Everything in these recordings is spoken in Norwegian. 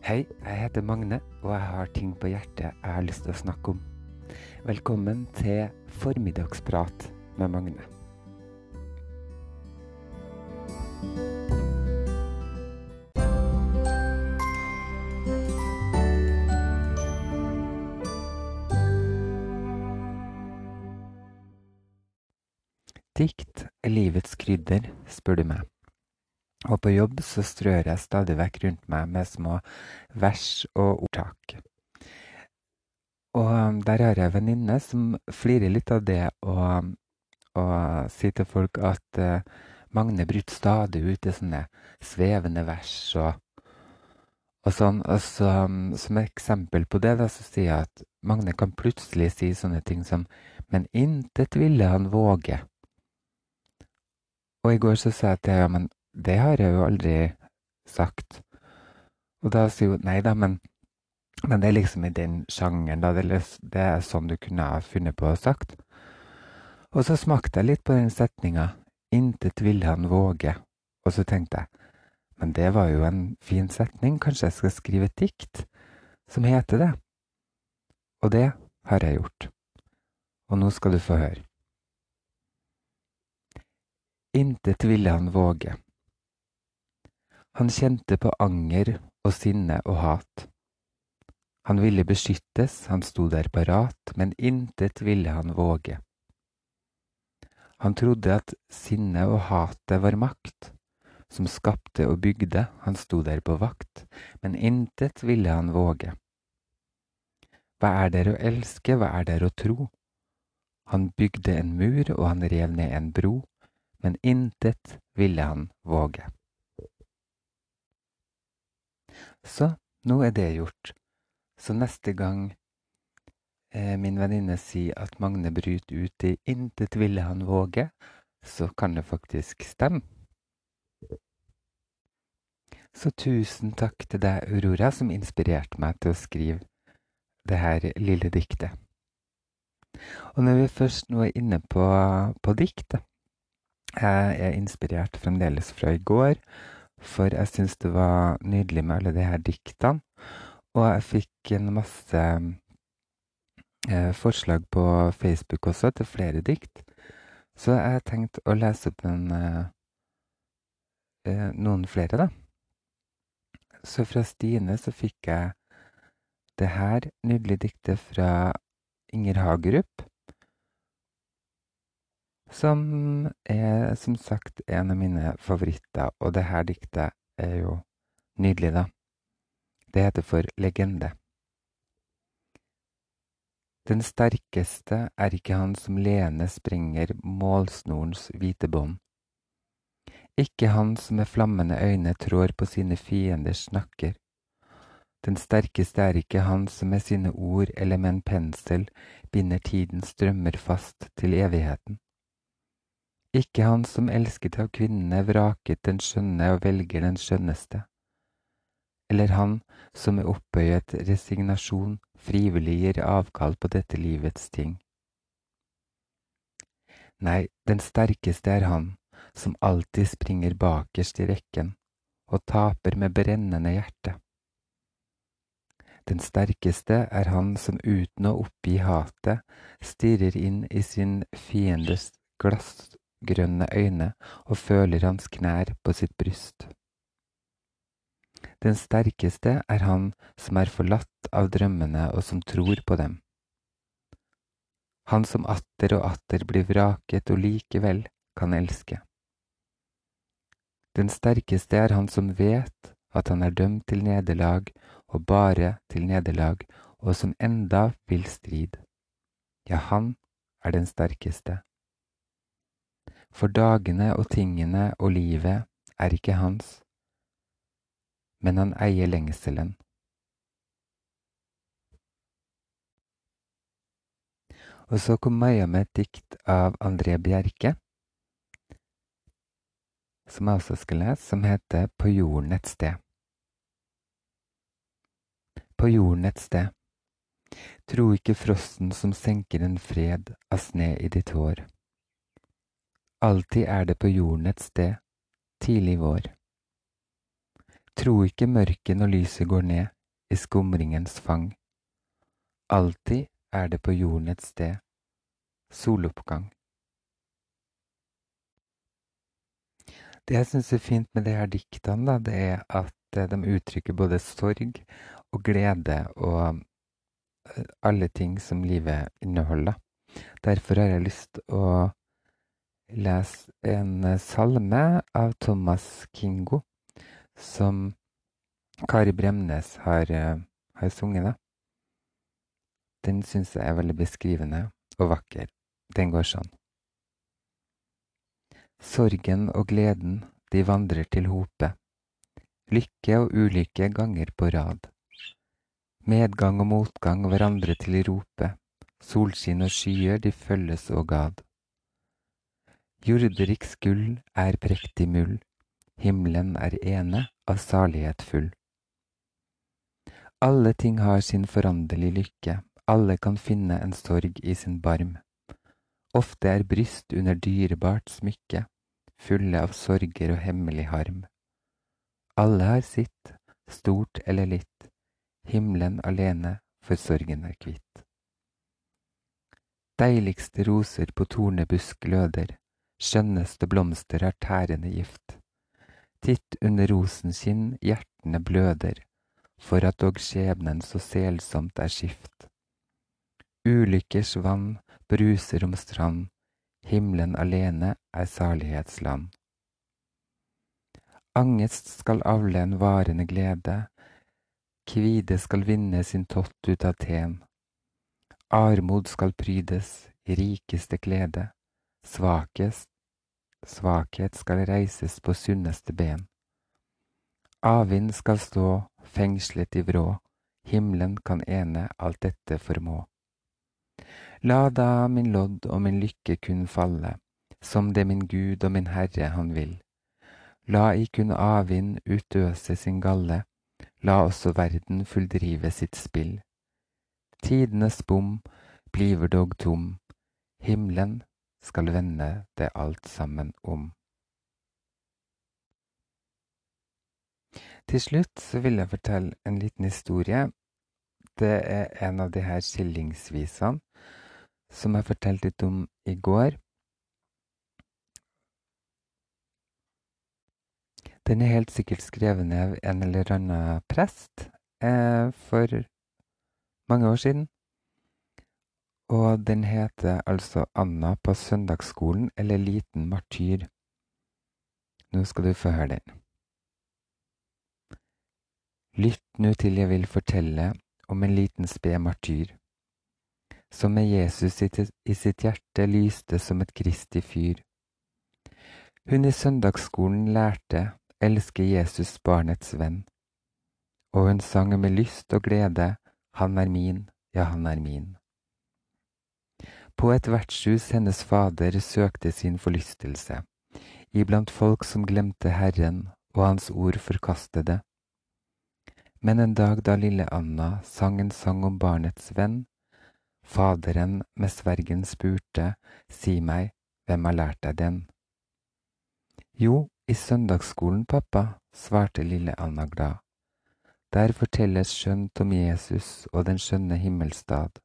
Hei, jeg heter Magne, og jeg har ting på hjertet jeg har lyst til å snakke om. Velkommen til Formiddagsprat med Magne. Dikt er livets krydder, spør du meg. Og på jobb så strør jeg stadig vekk rundt meg med små vers og ordtak. Og um, der har jeg en venninne som flirer litt av det og, og sier til folk at uh, Magne bryter stadig ut i sånne svevende vers og, og sånn. Og så, um, som eksempel på det, da, så sier jeg at Magne kan plutselig si sånne ting som Men intet ville han våge. Og i går så sa jeg til henne ja, men det har jeg jo aldri sagt. Og da sier hun nei da, men, men det er liksom i den sjangeren, da. Det, er sånn du kunne ha funnet på å sagt. Og så smakte jeg litt på den setninga. Intet ville han våge. Og så tenkte jeg, men det var jo en fin setning, kanskje jeg skal skrive et dikt som heter det? Og det har jeg gjort. Og nå skal du få høre. Intet ville han våge. Han kjente på anger og sinne og hat. Han ville beskyttes, han sto der parat, men intet ville han våge. Han trodde at sinnet og hatet var makt, som skapte og bygde, han sto der på vakt, men intet ville han våge. Hva er der å elske, hva er der å tro? Han bygde en mur og han rev ned en bro, men intet ville han våge. Så nå er det gjort. Så neste gang eh, min venninne sier at Magne bryter ut i 'intet ville han våge', så kan det faktisk stemme. Så tusen takk til deg, Aurora, som inspirerte meg til å skrive det her lille diktet. Og når vi først nå er inne på, på dikt Jeg er inspirert fremdeles fra i går for jeg syns det var nydelig med alle de her diktene. Og jeg fikk en masse eh, forslag på Facebook også til flere dikt. Så jeg tenkte å lese opp en, eh, eh, noen flere, da. Så fra Stine så fikk jeg det her nydelige diktet fra Inger Hagerup som er som sagt en av mine favoritter, og det her diktet er jo nydelig, da. Det heter for Legende. Den sterkeste er ikke han som lene sprenger målsnorens hvite bånd. Ikke han som med flammende øyne trår på sine fienders nakker. Den sterkeste er ikke han som med sine ord eller med en pensel binder tidens strømmer fast til evigheten. Ikke han som elsket av kvinnene vraket den skjønne og velger den skjønneste. Eller han som med opphøyet resignasjon frivillig gir avkall på dette livets ting. Nei, den sterkeste er han som alltid springer bakerst i rekken og taper med brennende hjerte. Den sterkeste er han som uten å oppgi hatet stirrer inn i sin fiendes glass grønne øyne og føler hans knær på sitt bryst. Den sterkeste er han som er forlatt av drømmene og som tror på dem. Han som atter og atter blir vraket og likevel kan elske. Den sterkeste er han som vet at han er dømt til nederlag og bare til nederlag, og som enda vil strid. Ja, han er den sterkeste. For dagene og tingene og livet er ikke hans, men han eier lengselen. Og så kom Maja med et dikt av André Bjerke, som jeg også skal lese, som heter På jorden et sted. På jorden et sted. Tro ikke frosten som senker en fred av sne i ditt hår. Alltid er det på jorden et sted, tidlig vår. Tro ikke mørket når lyset går ned i skumringens fang. Alltid er det på jorden et sted, soloppgang. Det jeg syns er fint med de her diktene, da, det er at eh, de uttrykker både sorg og glede og eh, alle ting som livet inneholder. Derfor har jeg lyst å lese en eh, salme av Thomas Kingo, som Kari Bremnes har, har sunget. Da. Den syns jeg er veldig beskrivende og vakker. Den går sånn. Sorgen og gleden, de vandrer til hope. Lykke og ulykke ganger på rad. Medgang og motgang hverandre til rope. Solskinn og skyer, de følges og gad. Jorderiks gull er prektig mull. Himmelen er ene, av salighet full. Alle ting har sin foranderlige lykke, alle kan finne en sorg i sin barm. Ofte er bryst under dyrebart smykke, fulle av sorger og hemmelig harm. Alle har sitt, stort eller litt, himmelen alene for sorgen er kvitt. Deiligste roser på tornebusk gløder, skjønneste blomster har tærende gift. Titt under rosenkinn hjertene bløder, for at dog skjebnen så selsomt er skift. Ulykkers vann bruser om strand, himmelen alene er salighetsland. Angest skal avle en varende glede, kvide skal vinne sin tott ut av teen. Armod skal prydes i rikeste klede, svakest, svakhet skal reises på sunneste ben. Avvind skal stå fengslet i vrå, himmelen kan ene alt dette formå. La da min lodd og min lykke kun falle, som det min Gud og min Herre han vil. La i kun avvind utøse sin galle, la også verden fulldrive sitt spill. Tidenes bom bliver dog tom, himmelen skal vende det alt sammen om. Til slutt vil jeg fortelle en liten historie. Det er en av de her skillingsvisene som jeg fortalte litt om i går. Den er helt sikkert skrevet ned av en eller annen prest eh, for mange år siden. Og den heter altså Anna på søndagsskolen, eller Liten martyr. Nå skal du få høre den. Lytt nå til jeg vil fortelle om en liten sped martyr som med Jesus i sitt hjerte lyste som et kristig fyr. Hun i søndagsskolen lærte elske Jesus barnets venn, og hun sang med lyst og glede Han er min, ja, han er min. På et vertshus hennes fader søkte sin forlystelse, iblant folk som glemte Herren og Hans ord forkastede. Men en dag da lille Anna sang en sang om barnets venn, Faderen med svergen spurte, Si meg, hvem har lært deg den? Jo, i søndagsskolen, pappa, svarte lille Anna glad. Der fortelles skjønt om Jesus og den skjønne himmelstad.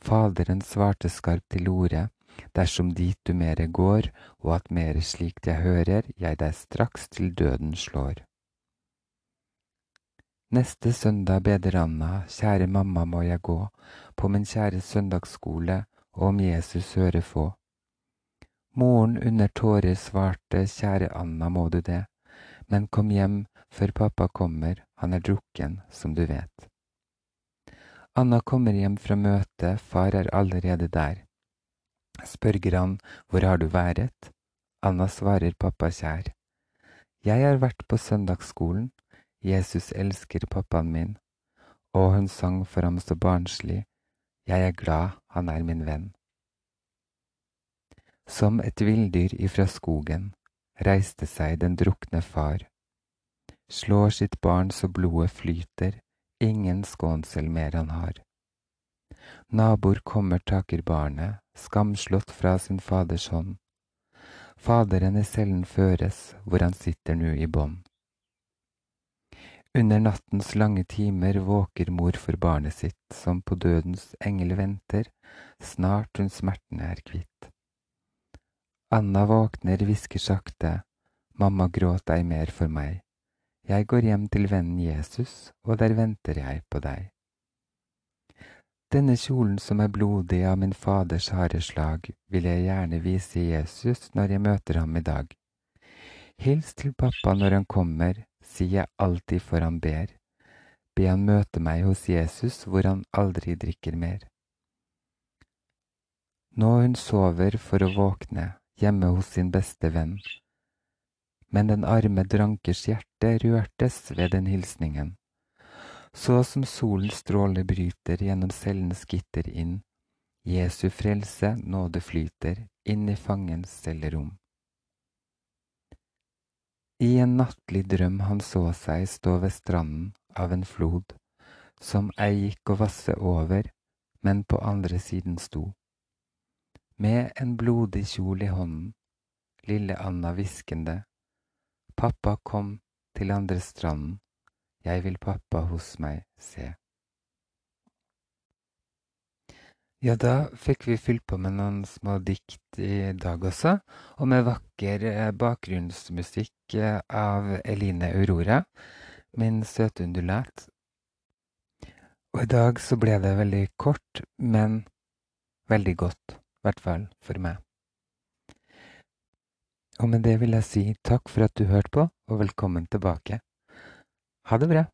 Faderen svarte skarpt til ordet, dersom dit du mere går, og at mere slikt jeg hører, jeg deg straks til døden slår. Neste søndag beder Anna, kjære mamma må jeg gå, på min kjære søndagsskole, og om Jesus høre få. Moren under tårer svarte, kjære Anna, må du det, men kom hjem før pappa kommer, han er drukken, som du vet. Anna kommer hjem fra møtet, far er allerede der. Spørger han, hvor har du vært? Anna svarer, pappa kjær. Jeg har vært på søndagsskolen, Jesus elsker pappaen min, og hun sang for ham så barnslig, jeg er glad han er min venn. Som et villdyr ifra skogen reiste seg den drukne far, slår sitt barn så blodet flyter, ingen skånsel mer han har. Naboer kommer, taker barnet, skamslått fra sin faders hånd. Faderen i cellen føres, hvor han sitter nu i bånd. Under nattens lange timer våker mor for barnet sitt, som på dødens engel venter, snart hun smertene er kvitt. Anna våkner, hvisker sakte, mamma gråt ei mer for meg. Jeg går hjem til vennen Jesus, og der venter jeg på deg. Denne kjolen som er blodig av min faders harde slag, vil jeg gjerne vise Jesus når jeg møter ham i dag. Hils til pappa når han kommer, sier jeg alltid for han ber. Be han møte meg hos Jesus hvor han aldri drikker mer. Nå hun sover for å våkne, hjemme hos sin beste venn. Men den arme drankers hjerte rørtes ved den hilsningen. Så som solens stråle bryter gjennom cellens gitter inn, Jesu frelse, nåde flyter, inn i fangens cellerom. I en nattlig drøm han så seg stå ved stranden av en flod, som ei gikk å vasse over, men på andre siden sto. Med en blodig kjol i hånden, lille Anna hviskende, pappa kom til andre stranden, jeg vil pappa hos meg se. Ja, da fikk vi fylt på med noen små dikt i dag også, og med vakker eh, bakgrunnsmusikk eh, av Eline Aurora, min søte undulat. Og i dag så ble det veldig kort, men veldig godt, i hvert fall for meg. Og med det vil jeg si takk for at du hørte på, og velkommen tilbake. Ha det bra.